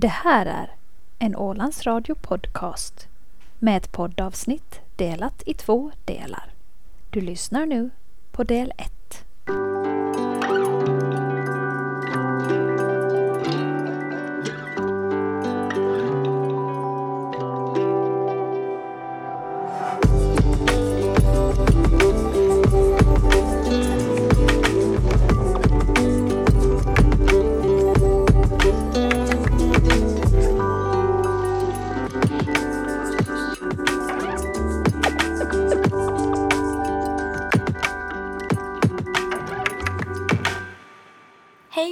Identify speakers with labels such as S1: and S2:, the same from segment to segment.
S1: Det här är en Ålands Radio podcast med ett poddavsnitt delat i två delar. Du lyssnar nu på del 1.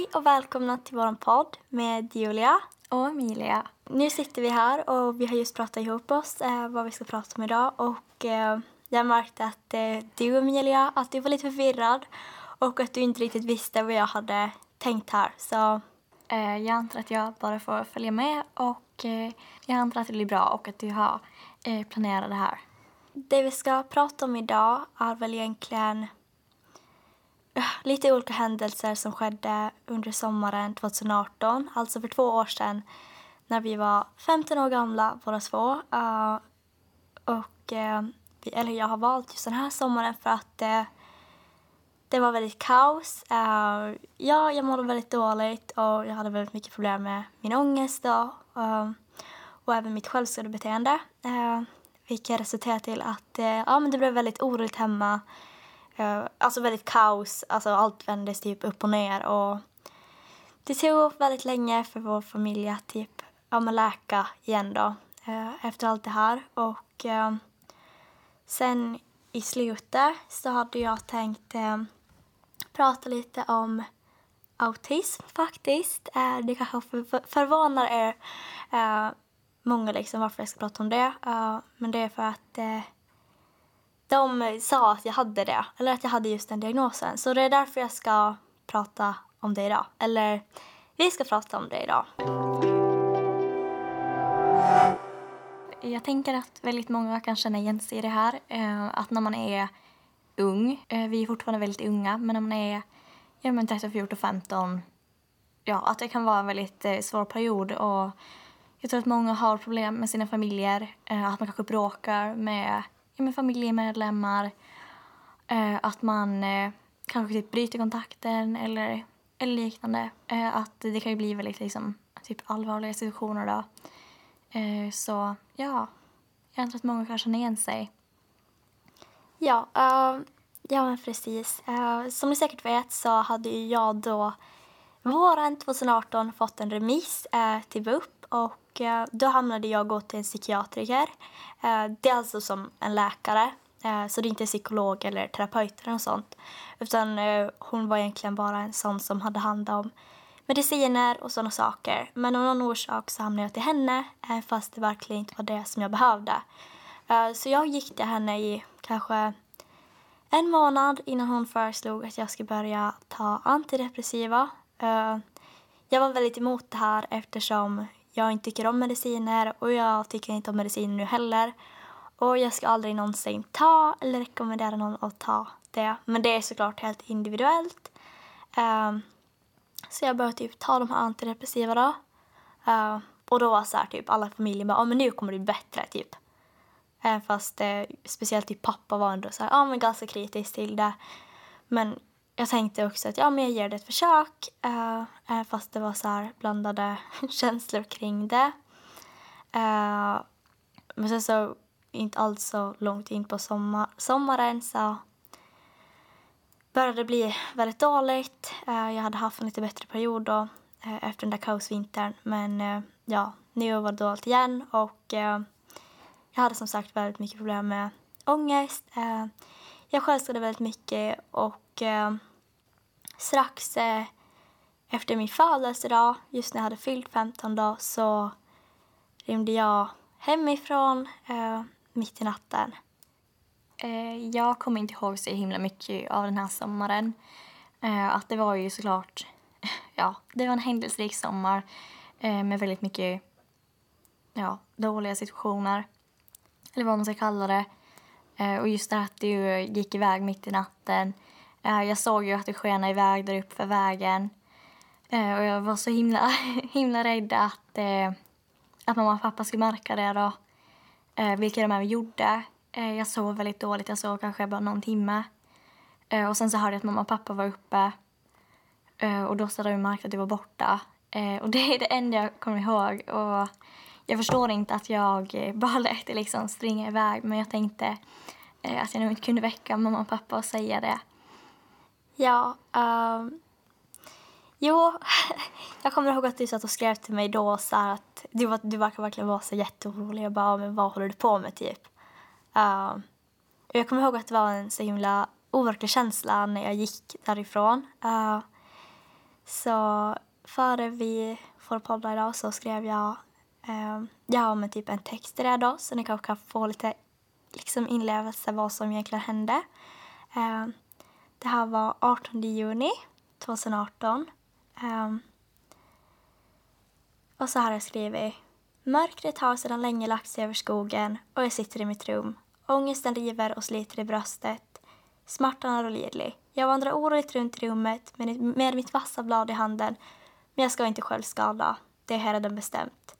S2: Hej och välkomna till vår podd med Julia.
S3: Och Emilia.
S2: Nu sitter vi här och vi har just pratat ihop oss eh, vad vi ska prata om idag och eh, jag märkte att eh, du Emilia, att du var lite förvirrad och att du inte riktigt visste vad jag hade tänkt här. Så
S3: Eh, jag antar att jag bara får följa med och eh, jag antar att det blir bra och att du har eh, planerat det här.
S2: det vi ska prata om idag är väl egentligen lite olika händelser som skedde under sommaren 2018, alltså för två år sedan när vi var 15 år gamla båda två. Uh, och, uh, vi, eller jag har valt just den här sommaren för att uh, det var väldigt kaos. Ja, jag mådde väldigt dåligt och jag hade väldigt mycket problem med min ångest då, och även mitt självskadebeteende. Uh, vilket resulterade till att ja, men det blev väldigt oroligt hemma. Eh, alltså väldigt kaos, alltså allt vändes typ upp och ner. Och det tog väldigt länge för vår familj att typ, ja, men läka igen då, eh, efter allt det här. Och eh, sen i slutet så hade jag tänkt prata lite om autism faktiskt. Det kanske förvånar er många liksom varför jag ska prata om det. Men det är för att de sa att jag hade det, eller att jag hade just den diagnosen. Så det är därför jag ska prata om det idag. Eller vi ska prata om det idag.
S3: Jag tänker att väldigt många kan känna igen sig i det här. Eh, att när man är ung, eh, vi är fortfarande väldigt unga, men när man är ja, men 13, 14, 15, ja, att det kan vara en väldigt eh, svår period. Och jag tror att många har problem med sina familjer, att man kanske bråkar med, ja, med familjemedlemmar, eh, att man eh, kanske typ bryter kontakten eller, eller liknande. Eh, att det kan ju bli väldigt liksom, typ allvarliga situationer då. Eh, så ja, jag tror att många kan känna igen sig.
S2: Ja, uh, ja men precis. Uh, som ni säkert vet så hade jag då våren 2018 fått en remiss uh, till BUP och Eh, då hamnade jag gå till en psykiatriker. Eh, det är alltså som en läkare, eh, så det är inte psykolog eller terapeut eller något sånt. Utan hon var egentligen bara en sån som hade hand om mediciner och sådana saker. Men av någon orsak så hamnade jag till henne fast det verkligen inte var det som jag behövde. Så jag gick till henne i kanske en månad innan hon föreslog att jag skulle börja ta antidepressiva. Jag var väldigt emot det här eftersom jag inte tycker om mediciner och jag tycker inte om mediciner nu heller. Och jag ska aldrig någonsin ta eller rekommendera någon att ta det. Men det är såklart helt individuellt. Um, så jag började typ ta de här antidepressiva då. Uh, och då var så här typ alla i familjen bara, ja men nu kommer det bli bättre typ. Även fast eh, speciellt typ pappa var ändå så här, ja men ganska kritisk till det. Men jag tänkte också att ja men jag ger det ett försök. uh, fast det var så här blandade känslor kring det. Uh, men sen så inte alls så långt in på sommar, sommaren så började det bli väldigt dåligt. Uh, jag hade haft en lite bättre period då efter den där kaosvintern. Men ja, nu var det dåligt igen och jag hade som sagt väldigt mycket problem med ångest. Jag självskadade väldigt mycket och eh, strax eh, efter min födelsedag, just när jag hade fyllt 15 dagar så rymde jag hemifrån eh, mitt i natten.
S3: Eh, jag kommer inte ihåg så himla mycket av den här sommaren. Eh, att det var ju såklart, ja, det var en händelserik sommar eh, med väldigt mycket ja, dåliga situationer. Eller vad man ska kalla det. Eh, och just det här att du gick iväg mitt i natten. Eh, jag såg ju att det skenade iväg där uppe för vägen. Eh, och jag var så himla, himla rädd att, eh, att mamma och pappa skulle märka det då. Vilket de även gjorde. Jag sov väldigt dåligt, jag sov kanske bara någon timme. Och sen så hörde jag att mamma och pappa var uppe. Och då så hade de märkt att du var borta. Och det är det enda jag kommer ihåg. Och jag förstår inte att jag bara lät det liksom springa iväg. Men jag tänkte att jag nog inte kunde väcka mamma och pappa och säga det.
S2: Ja, Um, jo, jag kommer ihåg att du satt och skrev till mig då så här att du, du verkar verkligen vara så jätteorolig. Jag bara, men vad håller du på med typ? Ehm, och jag kommer ihåg att det var en så himla overklig känsla när jag gick därifrån. Uh, så före vi får podda idag så skrev jag ehm, uh, ja, men typ en text till det då så ni kanske kan få lite liksom inlevelse vad som egentligen hände. Uh, det här var 18 juni 2018. Um, ehm, och så här har jag skrivit. Mörkret har sedan länge lagt sig över skogen och jag sitter i mitt rum. Ångesten river och sliter i bröstet. Smärtan är olidlig. Jag vandrar oroligt runt i rummet med, mitt vassa blad i handen. Men jag ska inte själv skada. Det är redan bestämt.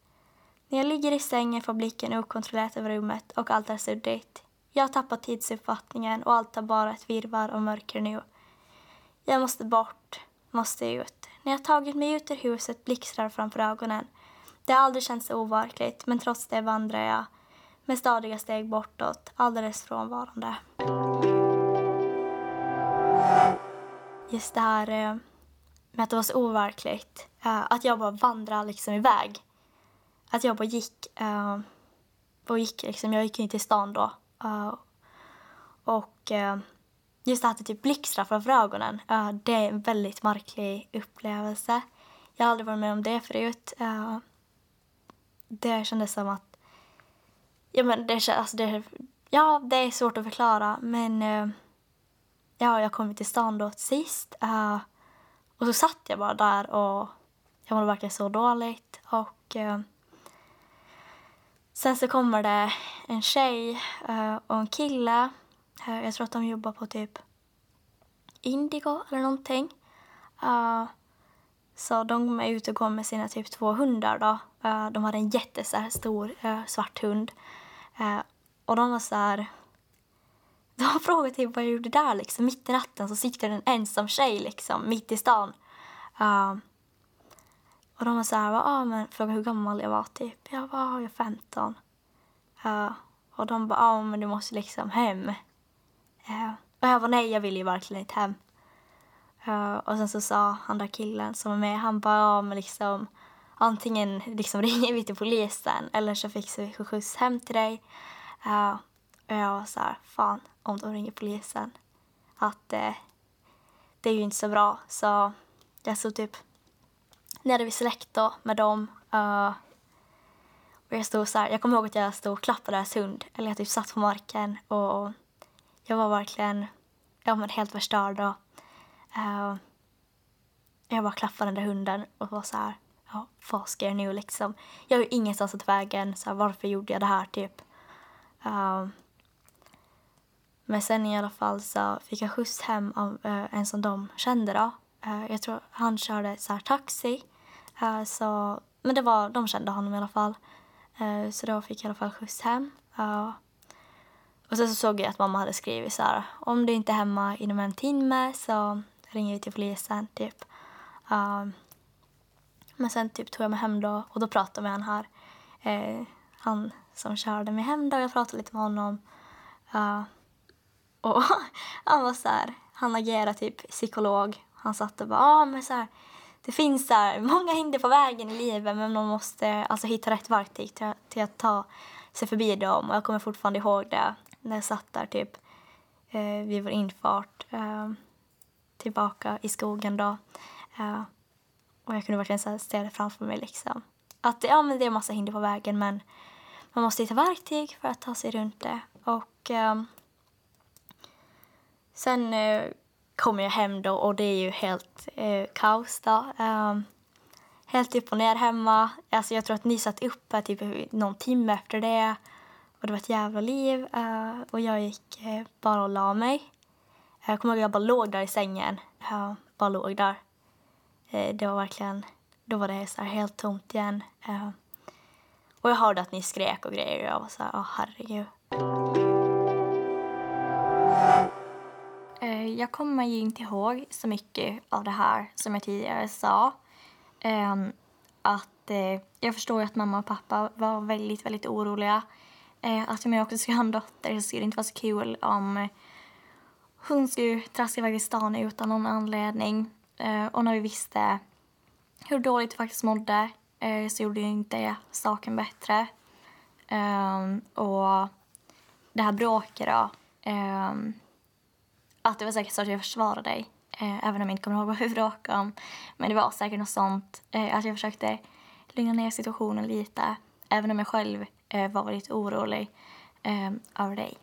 S2: När jag ligger i sängen får blicken okontrollerat över rummet och allt är suddigt. Jag har tappat tidsuppfattningen och allt är bara ett virrvarr av mörker nu. Jag måste bort, måste ut. När jag tagit mig ut ur huset blixtrar framför ögonen. Det har aldrig känts så overkligt, men trots det vandrar jag med stadiga steg bortåt, alldeles frånvarande. Just det här eh, med att det var så overkligt. Eh, att jag bara vandrade liksom iväg. Att jag bara gick. Eh, och gick liksom, jag gick in till stan då eh, Och eh, just det här att det typ blixtrar framför ögonen. eh, Det är en väldigt märklig upplevelse. Jag har aldrig varit med om det förut. eh, Det kändes som att Ja, men det, alltså det, ja, det är svårt att förklara, men eh, ja, jag kom till stan då sist. eh, och så satt jag bara där och jag mådde verkligen så dåligt. Och eh, sen så kommer det en tjej eh, och en kille. Eh, jag tror att de jobbar på typ Indigo eller någonting. Eh, så de är ute och går med sina typ två hundar då. De hade en jättestor svart hund. Och de var så här... De frågade typ vad jag gjorde där liksom. Mitt i natten så sitter en ensam tjej liksom mitt i stan. Och de var så här, ah, men frågade hur gammal jag var typ. Jag var, jag är 15. Uh, och de bara, ah, men du måste liksom hem. Uh, och jag var nej, jag vill ju verkligen inte hem. Uh, och sen så sa han där killen som var med, han bara, ah, men liksom antingen liksom ringer vi till polisen eller så fixar vi skjuts hem till dig. Uh, och jag var så här, fan om de ringer polisen. Att uh, det är ju inte så bra. Så jag stod typ nere vid släkt då med dem. Uh, och jag stod så här, jag kommer ihåg att jag stod och klappade deras hund. Eller jag typ satt på marken och jag var verkligen ja, men helt förstörd. Och, uh, jag bara klappade den där hunden och var så här, ja, vad ska jag nu liksom? Jag har ju ingenstans att ta vägen, så här, varför gjorde jag det här typ? Uh, men sen i alla fall så fick jag skjuts hem av uh, en som de kände då. Jag tror han körde så här taxi. Eh, så, men det var, de kände honom i alla fall. Eh, så då fick jag i alla fall skjuts hem. Och sen så såg jag att mamma hade skrivit så här, om du inte är hemma inom en timme så ringer vi till polisen typ. Men sen typ tog jag mig hem då och då pratade med han här. Eh, han som körde mig hem då, jag pratade lite med honom. Och han var så här, han agerade typ psykolog. Han satt och bara, ah, men så här, det finns så här, många hinder på vägen i livet men man måste alltså hitta rätt verktyg till, till att ta sig förbi dem. Och jag kommer fortfarande ihåg det när jag satt där typ eh, vid vår infart eh, tillbaka i skogen då. Eh, och jag kunde verkligen så här se det framför mig liksom. Att ja, men det är massa hinder på vägen men man måste hitta verktyg för att ta sig runt det. Och eh, sen eh, kommer jag hem då och det är ju helt eh, kaos då. Um, helt upp och ner hemma. Alltså jag tror att ni satt uppe typ någon timme efter det. Och det var ett jävla liv. Uh, och jag gick eh, bara och la mig. Jag kommer ihåg att jag bara låg där i sängen. Uh, bara låg där. eh, det var verkligen, då var det så här helt tomt igen. Eh, och jag hörde att ni skrek och grejer och jag var så här, oh, herregud.
S3: Jag kommer ju inte ihåg så mycket av det här som jag tidigare sa. Ehm, att eh, jag förstår att mamma och pappa var väldigt, väldigt oroliga. Eh, att om jag också skulle ha en dotter så skulle det inte vara så kul om hon skulle traska iväg i stan utan någon anledning. Eh, och när vi visste hur dåligt jag faktiskt mådde så gjorde ju inte det saken bättre. Ehm, och det här bråket då. Ehm, att det var säkert så att jag försvarade dig. Eh, även om jag inte kommer ihåg vad vi bråkade om. Men det var säkert något sånt. Eh, att jag försökte lugna ner situationen lite. Även om jag själv eh, var väldigt orolig eh, över dig.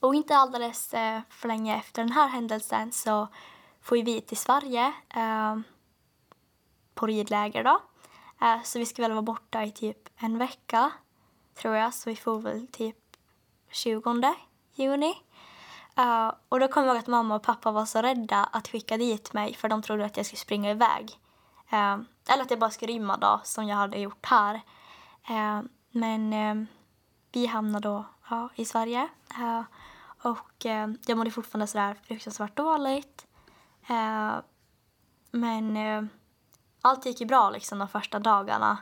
S2: Och inte alldeles eh, för länge efter den här händelsen så får vi till Sverige eh, på ridläger då. Eh, så vi ska väl vara borta i typ en vecka, tror jag. Så vi får väl typ 20 juni. Eh, och då kommer jag ihåg att mamma och pappa var så rädda att skicka dit mig för de trodde att jag skulle springa iväg. Eh, eller att jag bara skulle rymma då, som jag hade gjort här. Eh, men eh, vi hamnade då ja, i Sverige. Eh, och eh, jag mådde fortfarande sådär fruktansvärt dåligt. Eh, men eh, allt gick ju bra liksom de första dagarna.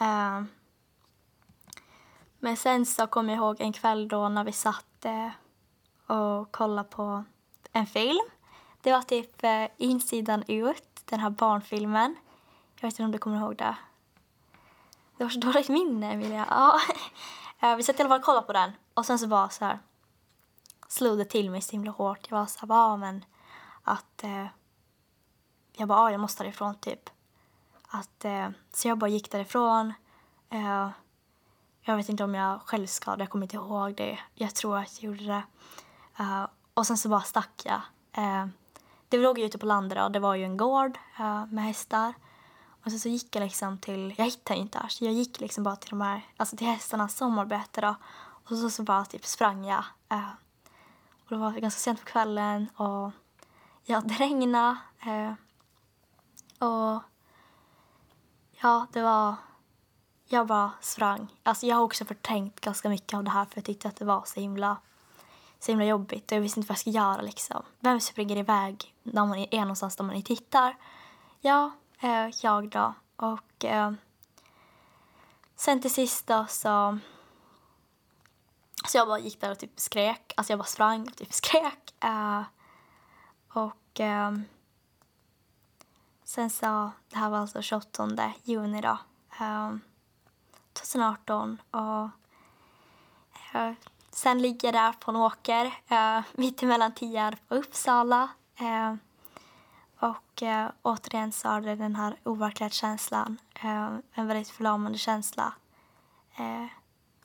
S2: Eh, men sen så kommer jag ihåg en kväll då när vi satt eh, och kollade på en film. Det var typ eh, insidan ut, den här barnfilmen. Jag vet inte om du kommer ihåg det. Det var så dåligt minne, Emilia. Ja. Eh, vi satt i alla fall och kollade på den. Och sen så bara så här slog det till mig så himla hårt. Jag var så här, ja men att eh, jag bara, ja, jag måste därifrån typ. Att, eh, så jag bara gick därifrån. Eh, jag vet inte om jag självskadade, jag kommer inte ihåg det. Jag tror att jag gjorde det. Uh, och sen så bara stack jag. Uh, det låg ju ute på landet och det var ju en gård uh, med hästar. Och sen så gick jag liksom till, jag hittade inte här, så jag gick liksom bara till de här, alltså till hästarnas sommarbete då. Och så, så bara typ sprang jag. Uh, och det var ganska sent på kvällen och ja, det regnade. Uh, och ja, det var, jag bara sprang. Alltså jag har också förtänkt ganska mycket av det här för jag tyckte att det var så himla, så himla jobbigt och jag visste inte vad jag skulle göra liksom. Vem springer iväg när man är någonstans där man inte hittar? Ja, eh, jag då. Och eh, sen till sist då så så jag bara gick där och typ skrek. Alltså jag bara sprang och typ skrek. Eh, och eh, sen så, det här var alltså 28 juni då. Eh, 2018 och eh, sen ligger jag där på en åker eh, mittemellan Tierp och Uppsala. Eh, och eh, återigen så har det den här känslan, eh, en väldigt förlamande känsla. Eh,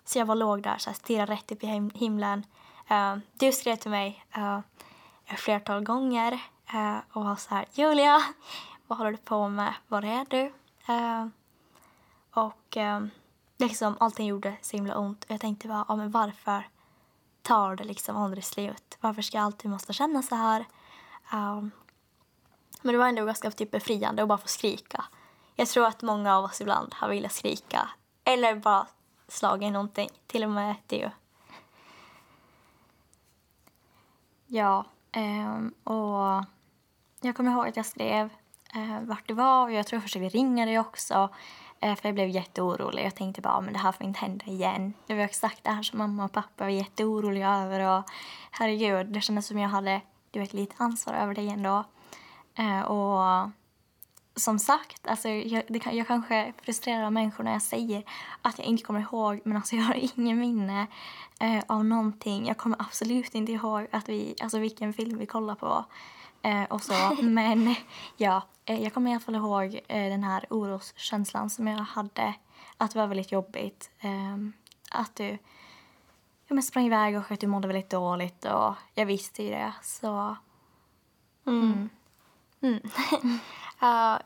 S2: så jag var låg där, så här, stirrade rätt upp i him- himlen. Eh, du skrev till mig eh, ett flertal gånger eh, och var så här, Julia, vad håller du på med? Var är du? Eh, och eh, liksom allting gjorde så himla ont. Jag tänkte bara, ja, men varför tar det liksom aldrig slut? Varför ska jag alltid måste känna så här? Um, men det var ändå ganska typ befriande att bara få skrika. Jag tror att många av oss ibland har velat skrika. Eller bara slagit någonting. Till och med du.
S3: Ja, um, och jag kommer ihåg att jag skrev uh, vart det var och jag tror jag försökte ringa dig också. Eh, för jag blev jätteorolig. Jag tänkte bara, ah, men det här får inte hända igen. Det var exakt det här som mamma och pappa var jätteoroliga över och herregud, det kändes som jag hade, du vet, lite ansvar över dig ändå. Eh, och som sagt, alltså, jag, det jag kanske frustrerar människor när jag säger att jag inte kommer ihåg, men alltså jag har ingen minne eh, av någonting. Jag kommer absolut inte ihåg att vi, alltså vilken film vi kollar på eh, och så. Men ja, eh, jag kommer i alla fall ihåg eh, den här oroskänslan som jag hade. Att det var väldigt jobbigt. Eh, att du ja, men sprang iväg och att du mådde väldigt dåligt och jag visste ju det. Så
S2: Mm. Mm. Eh,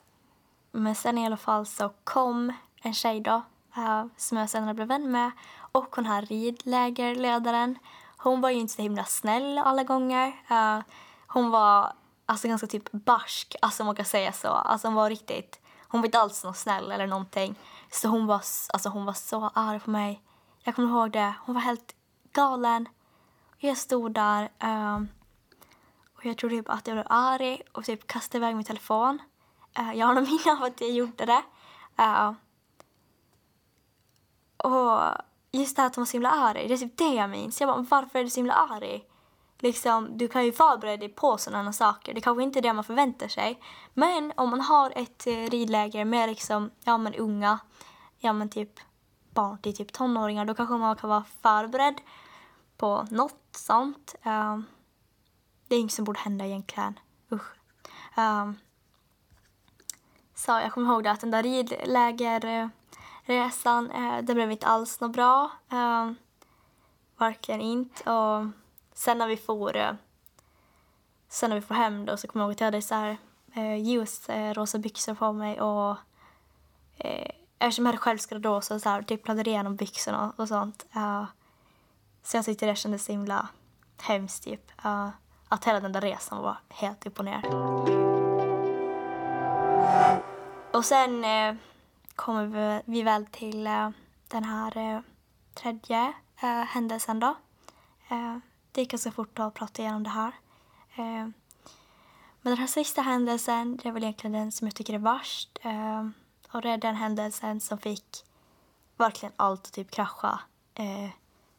S2: men sen i alla fall så kom en tjej då eh, som jag senare blev vän med och hon här ridlägerledaren. Hon var ju inte så himla snäll alla gånger. Eh, hon var alltså ganska typ barsk, alltså man kan säga så. Alltså hon var riktigt, hon var inte alls någon snäll eller någonting. Så hon var, alltså hon var så arg på mig. Jag kommer ihåg det, hon var helt galen. Jag stod där um, och jag tror typ att jag blev arg och typ kastade iväg min telefon. Uh, jag har nog minne av att jag gjorde det. Uh, och just det här att hon var så himla arg, det är typ det jag minns. Jag bara, varför är du så himla arg? Liksom, du kan ju förbereda dig på sådana saker. Det kanske inte är det man förväntar sig. Men om man har ett eh, ridläger med liksom, ja men unga, ja men typ barn till typ tonåringar, då kanske man kan vara förberedd på något sånt. Um, det är inget som borde hända egentligen. Usch. Um, så jag kommer ihåg det att den där ridlägerresan, uh, det blev inte alls något bra. Ehm, um, verkligen inte. Och sen när vi får eh, sen när vi får hem då så kommer jag ihåg att jag hade så här eh, ljus uh, eh, rosa byxor på mig och eh, eftersom jag hade självskadat då så, så här, typ pladdade igenom byxorna och, sånt. Uh, så jag tyckte det kändes så himla hemskt typ. Uh, att hela den där resan var helt upp och ner. Och sen eh, kommer vi, vi väl till eh, den här eh, tredje eh, händelsen då det gick ganska fort att prata igenom det här. Eh, men den här sista händelsen, det är väl egentligen den som jag tycker är värst. Eh, och det är den händelsen som fick verkligen allt att typ krascha eh,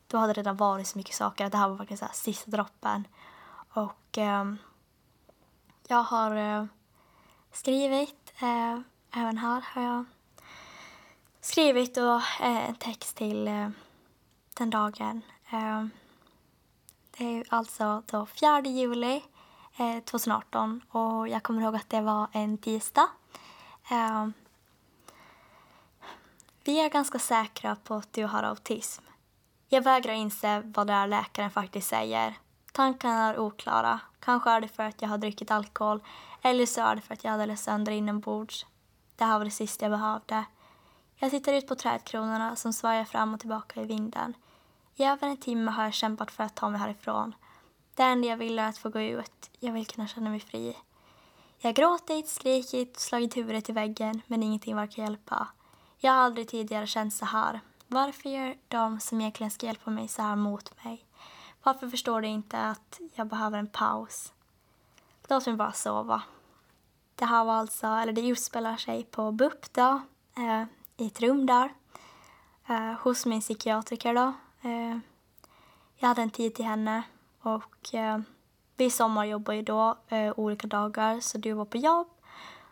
S2: då hade det redan varit så mycket saker. Det här var verkligen så här sista droppen. Och ehm, jag har skrivit, även här har jag skrivit då, en text till den dagen. Ehm, det är alltså då 4 juli eh, 2018 och jag kommer ihåg att det var en tisdag. Eh, vi är ganska säkra på att du har autism. Jag vägrar inse vad det är läkaren faktiskt säger. Tankarna är oklara. Kanske är det för att jag har druckit alkohol eller så är det för att jag hade läst sönder inombords. Det här var det sista jag behövde. Jag tittar ut på trädkronorna som svajar fram och tillbaka i vinden. I över en timme har jag kämpat för att ta mig härifrån. Det enda jag vill är att få gå ut. Jag vill kunna känna mig fri. Jag har gråtit, skrikit, slagit huvudet i väggen men ingenting verkar hjälpa. Jag har aldrig tidigare känt så här. Varför gör de som egentligen ska hjälpa mig så här mot mig? Varför förstår de inte att jag behöver en paus? Låt mig bara sova. Det här var alltså, eller det utspelar sig på BUP då, eh, i ett rum där, eh, hos min psykiatriker då. Eh, jag hade en tid till henne och eh, vi sommarjobbade ju då eh, olika dagar så du var på jobb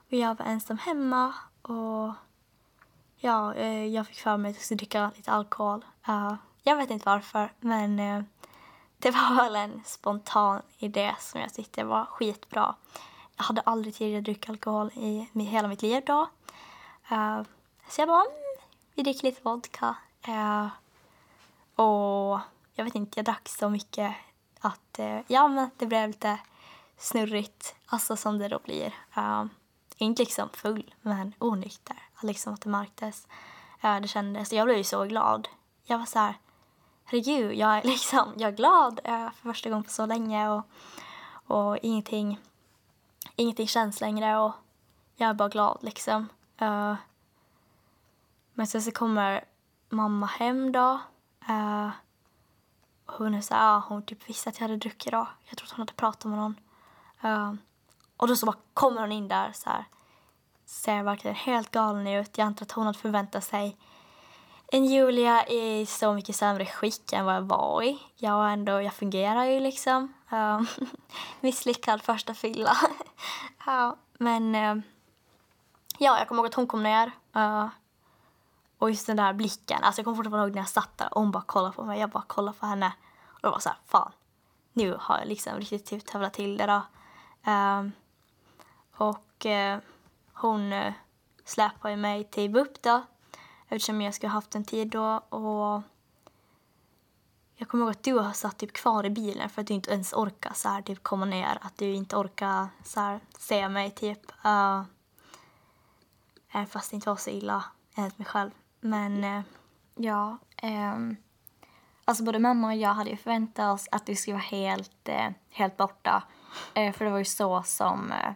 S2: och jag var ensam hemma och Ja, eh, jag fick för mig att jag skulle dricka lite alkohol. Uh, jag vet inte varför, men eh, det var väl en spontan idé som jag tyckte var skitbra. Jag hade aldrig tidigare druckit alkohol i hela mitt liv då. Uh, så jag bara, mm, vi dricker lite vodka. Eh, och jag vet inte, jag drack så mycket att eh, ja, men det blev lite snurrigt, alltså som det då blir. Uh, inte liksom full, men onykter liksom att det märktes. Uh, det kändes, jag blev ju så glad. Jag var så här, herregud, jag är liksom, jag är glad uh, för första gången på så länge och, och ingenting, ingenting känns längre och jag är bara glad liksom. Uh, men sen så kommer mamma hem då. Uh, och hon är så här, hon typ visste att jag hade druckit idag. Jag tror att hon hade pratat med någon. Uh, och då så bara kommer hon in där så här ser verkligen helt galen ut. Jag antar att hon hade förväntat sig en Julia i så mycket sämre skick än vad jag var i. Jag, ändå, jag fungerar ju liksom. Uh, misslyckad första fylla. uh, men uh, ja, jag kommer ihåg att hon kom ner. Och just den där blicken. Alltså jag kommer fortfarande ihåg när jag satt där och hon bara kollade på mig. Jag bara kollade på henne. Och det var så här, fan. Nu har jag liksom riktigt typ tävlat till det då. Um, och uh, hon uh, släpade mig till BUP då eftersom jag skulle haft en tid då och jag kommer ihåg att du har satt typ kvar i bilen för att du inte ens orkar så här, typ komma ner, att du inte orkar så här, se mig typ. Uh, fast det inte var så illa enligt mig själv. Men uh, ja, um,
S3: Alltså både mamma och jag hade ju förväntat oss att du skulle vara helt, eh, helt borta. Eh, för det var ju så som eh,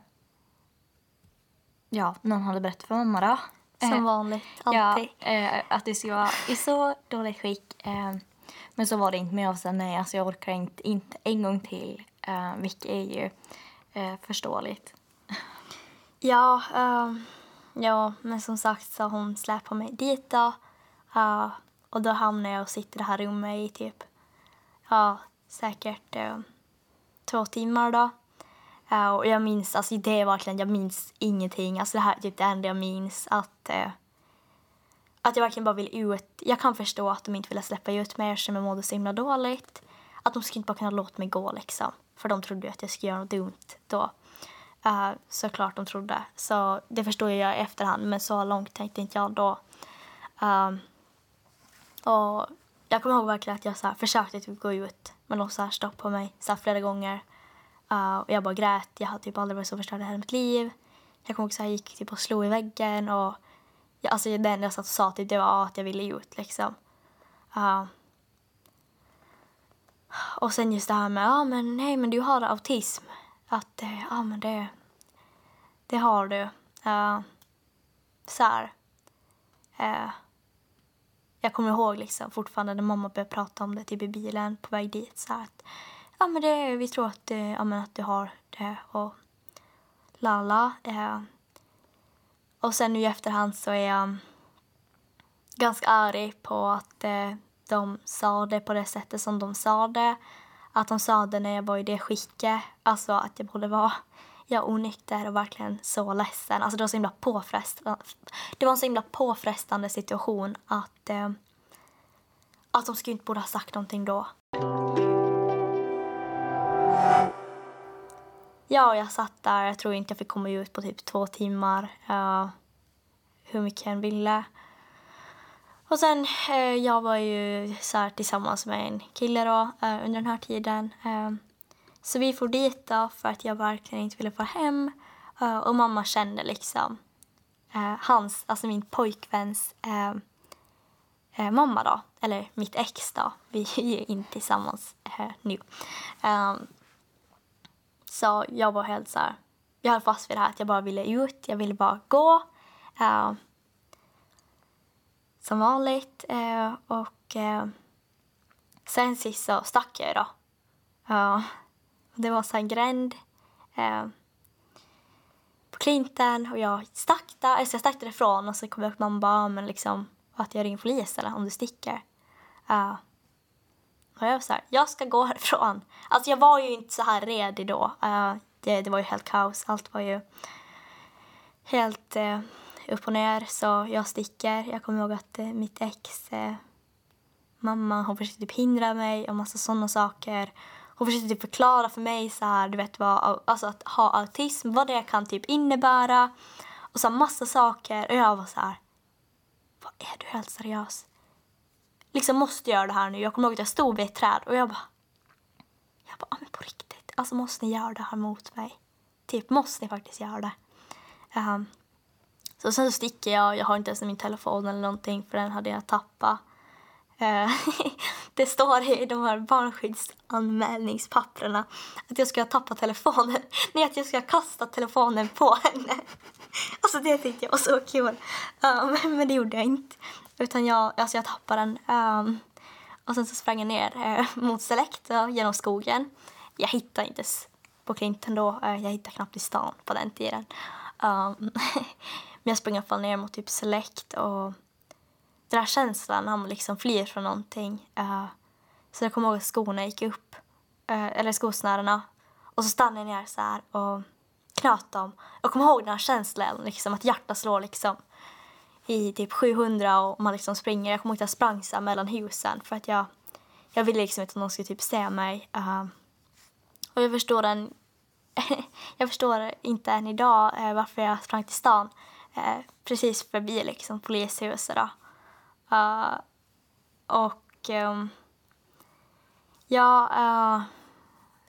S3: ja, någon hade berättat för mamma då.
S2: Som
S3: Eh,
S2: vanligt, alltid.
S3: Ja, eh, att du skulle vara i så dåligt skick. Eh, men så var det inte. Men jag sa nej, alltså jag orkar inte, inte en gång till. Eh, vilket är ju eh, förståeligt.
S2: Ja, ehm, ja, men som sagt så hon släpade mig dit då. Uh, och då hamnade jag och sitter i det här rummet i typ, ja, uh, säkert uh, två timmar då. Eh, och jag minns, alltså det är verkligen, jag minns ingenting. Alltså det här är typ det enda jag minns. Att, eh, att jag verkligen bara vill ut. Jag kan förstå att de inte ville släppa ut mig eftersom jag mådde så himla dåligt. Att de skulle inte bara kunna låta mig gå liksom. För de trodde ju att jag skulle göra något dumt då. Uh, såklart de trodde. Så det förstår jag i efterhand. Men så långt tänkte inte jag då. Um, och jag kommer ihåg verkligen att jag så här, försökte typ gå ut. Men de så här stoppade mig så här, flera gånger. Uh, och jag bara grät. Jag hade typ aldrig varit så förstörd i hela mitt liv. Jag kommer ihåg att jag gick typ och slog i väggen. Och jag, alltså, det enda jag satt och sa typ, det var att jag ville ut. Liksom. Uh, och sen just det här med, ja men nej men du har autism. Att, ja men det, det har du. Uh, så här. Uh, jag kommer ihåg liksom fortfarande när mamma började prata om det typ i bilen på väg dit. Så här att, ja men det, vi tror att, ja, men att du har det och lala. Uh, eh, och sen nu i efterhand så är jag ganska arg på att de sa det på det sättet som de sa det. Att de sa det när jag var i det skicket. Alltså att jag borde vara jag onykter och verkligen så ledsen. Alltså det var så himla påfrestande. Det var en så himla påfrestande situation att, eh, att de skulle inte borde ha sagt någonting då. Ja, jag satt där. Jag tror inte jag fick komma ut på typ två timmar. Uh, hur mycket jag än ville. Och sen, eh, jag var ju så här tillsammans med en kille då eh, under den här tiden. Eh, så vi får dit då för att jag verkligen inte ville få hem. Eh, och mamma kände liksom eh, hans, alltså min pojkväns eh, eh, mamma då. Eller mitt ex då. Vi är ju inte tillsammans eh, nu. Eh, så jag var helt så här, jag höll fast vid det här att jag bara ville ut. Jag ville bara gå. Eh, som vanligt. Eh, och eh, sen sist så stack jag ju då. Ja, det var så här en gränd eh, på klinten och jag stack där, alltså jag stack därifrån och så kom jag upp mamma bara, ah, men liksom att jag ringer polis eller om du sticker. Uh, och jag var så här, jag ska gå härifrån. Alltså jag var ju inte så här redo då. Uh, det, det var ju helt kaos, allt var ju helt uh, upp och ner så jag sticker. Jag kommer ihåg att eh, mitt ex, eh, mamma, hon försökte typ hindra mig och massa sådana saker. Hon försökte typ förklara för mig så här, du vet vad, alltså att ha autism, vad det kan typ innebära. Och så här massa saker. Och jag var så här, vad är du helt seriös? Liksom måste jag göra det här nu. Jag kommer ihåg att jag stod vid ett träd och jag bara, jag bara, ah, men på riktigt, alltså måste ni göra det här mot mig? Typ, måste ni faktiskt göra det? Um, så sen så sticker jag, jag har inte ens min telefon eller någonting för den hade jag tappat. Eh, det står i de här barnskyddsanmälningspapperna att jag ska ha tappat telefonen. Nej, att jag ska ha kastat telefonen på henne. Alltså det tyckte jag var så kul. Um, men det gjorde jag inte. Utan jag, alltså jag tappade den. Um, och sen så sprang jag ner uh, mot Select uh, genom skogen. Jag hittade inte på Clinton då. Uh, jag hittade knappt i stan på den tiden. Um, men jag sprang i alla fall ner mot typ Select och den där känslan när man liksom flyr från någonting. Uh, så jag kommer ihåg att skorna gick upp, uh, eller skosnörena. Och så stannade jag ner så här och knöt dem. Jag kommer ihåg den här känslan, liksom, att hjärtat slår liksom i typ 700 och man liksom springer. Jag kommer ihåg att jag sprang så mellan husen för att jag, jag ville liksom inte att någon skulle typ se mig. Uh, och jag förstår den jag förstår inte än idag eh, varför jag sprang till stan eh, precis förbi liksom, polishuset. Då. Uh, och um, ja, uh,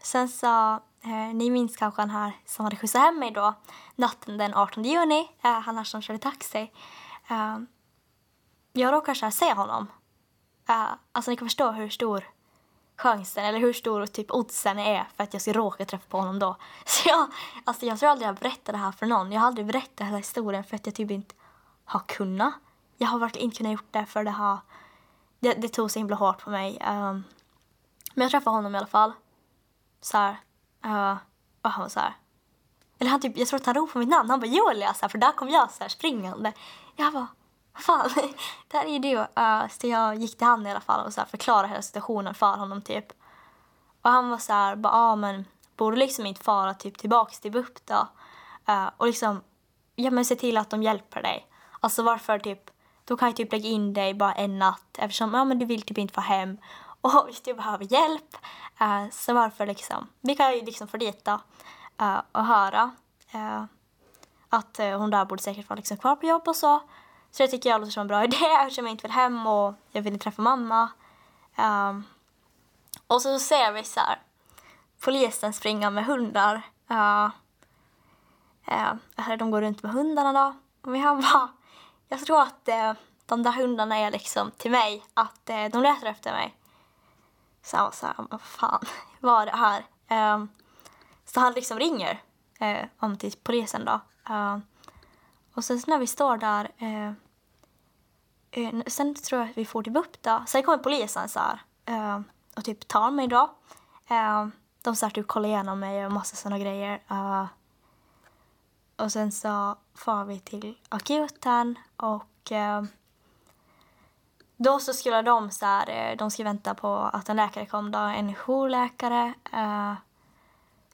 S2: sen så, uh, ni minns kanske han här som hade skjutsat hem mig då natten den 18 juni, han här som körde taxi. jag råkade så här se honom Uh, alltså ni kan förstå hur stor chansen eller hur stor typ oddsen är för att jag ska råka träffa på honom då. Så jag, alltså jag tror aldrig jag berättat det här för någon. Jag har aldrig berättat hela historien för att jag typ inte har kunnat. Jag har verkligen inte kunnat gjort det för det har det, det tog så himla hårt på mig. Um, men jag träffade honom i alla fall. Så här, eh, uh, och han var så här. Eller han typ, jag tror att han ropade mitt namn. Han bara Julia, så här, för där kom jag så här springande. Jag bara, Fan, det här är ju du. Uh, eh, så jag gick till han i alla fall och så här, förklarade hela situationen för honom typ. Och han var så här, bara, ah, men borde liksom inte fara typ tillbaks till BUP då? Uh, och liksom, ja men se till att de hjälper dig. Alltså varför typ, då kan jag typ lägga in dig bara en natt eftersom ja, men du vill typ inte få hem och visst, du behöver hjälp uh, så varför liksom, vi kan ju liksom få dit uh, och höra uh, att hon där borde säkert vara liksom kvar på jobb och så. Så det tycker jag låter som en bra idé eftersom jag inte vill hem och jag vill inte träffa mamma. Um, och så ser vi så här, polisen springa med hundar. Uh, uh, de går runt med hundarna då. Och jag bara, jag tror att uh, de där hundarna är liksom till mig, att uh, de letar efter mig. Så han var så här, vad fan var det här? Uh, så han liksom ringer uh, om till polisen då. Uh, och sen när vi står där, eh, eh sen tror jag att vi får typ till BUP då. Sen kommer polisen så här, eh, och typ tar mig då. Eh, de så här, typ kollar igenom mig och massa sådana grejer. Eh, och sen så far vi till akuten och då så skulle de så här, de skulle vänta på att en läkare kom då, en jourläkare. Uh,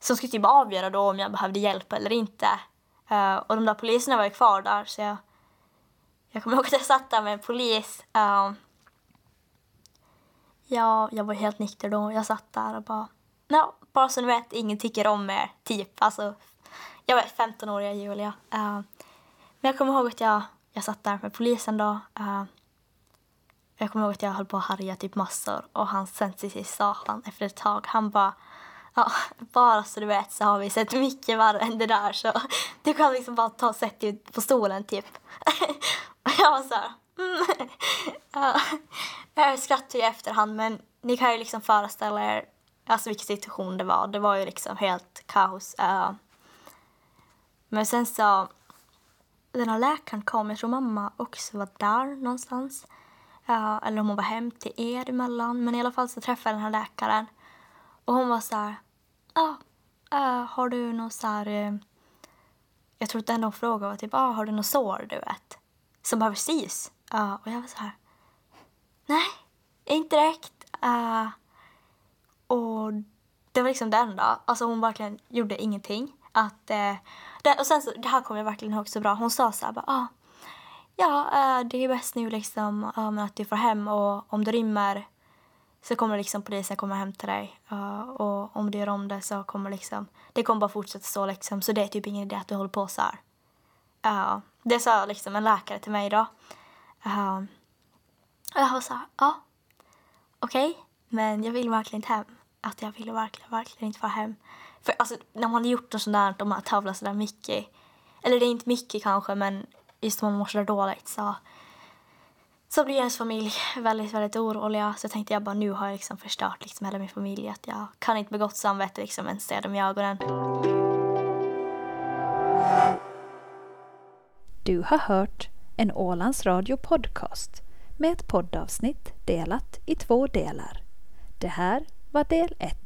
S2: som skulle typ avgöra då om jag behövde hjälp eller inte. Uh, och de där poliserna var ju kvar där så jag, jag kommer ihåg att jag satt där med en polis. Uh, ja, jag var helt nykter då. Jag satt där och bara, no, bara så ni vet, ingen tycker om er, typ. Alltså, jag var 15-åriga Julia. Uh, men jag kommer ihåg att jag, jag satt där med polisen då. Uh, jag kommer ihåg att jag höll på att harja typ massor och han sen till sist sa han efter ett tag, han bara Ja, bara så du vet så har vi sett mycket värre än det där så du kan liksom bara ta och sätta dig på stolen typ. och jag var så här, mm. ja. Jag skrattar ju i efterhand men ni kan ju liksom föreställa er alltså vilken situation det var. Det var ju liksom helt kaos. Men sen så, den här läkaren kom, jag tror mamma också var där någonstans. Eller om hon var hem till er emellan. Men i alla fall så träffade jag den här läkaren. Och hon var så här, ah, äh, har du något så här... Uh, jag tror att den de frågade var typ, ah, har du något sår du vet? Som behöver sys? Uh, och jag var så här, nej, inte direkt. Uh, och det var liksom det enda. Alltså hon verkligen gjorde ingenting. Att, uh, det, och sen så, det här kommer jag verkligen ihåg så bra. Hon sa så här, bara, ah, ja, uh, det är bäst nu liksom uh, att du får hem och om du rymmer så kommer liksom polisen komma hem till dig. Uh, och om du gör om det så kommer liksom, det kommer bara fortsätta så liksom. Så det är typ ingen idé att du håller på så här. Uh, det sa liksom en läkare till mig då. Uh, och jag var så här, ja, okej, okay, men jag vill verkligen inte hem. Att jag ville verkligen, verkligen inte vara hem. För alltså, när man har gjort något sånt där, de har tävlat sådär mycket, eller det är inte mycket kanske, men just om man mår sådär dåligt så så blir ens familj väldigt, väldigt oroliga. Så tänkte jag bara nu har jag liksom förstört liksom hela min familj. Att jag kan inte med gott samvete liksom ens se dem i ögonen.
S1: Du har hört en Ålands Radio podcast med ett poddavsnitt delat i två delar. Det här var del ett.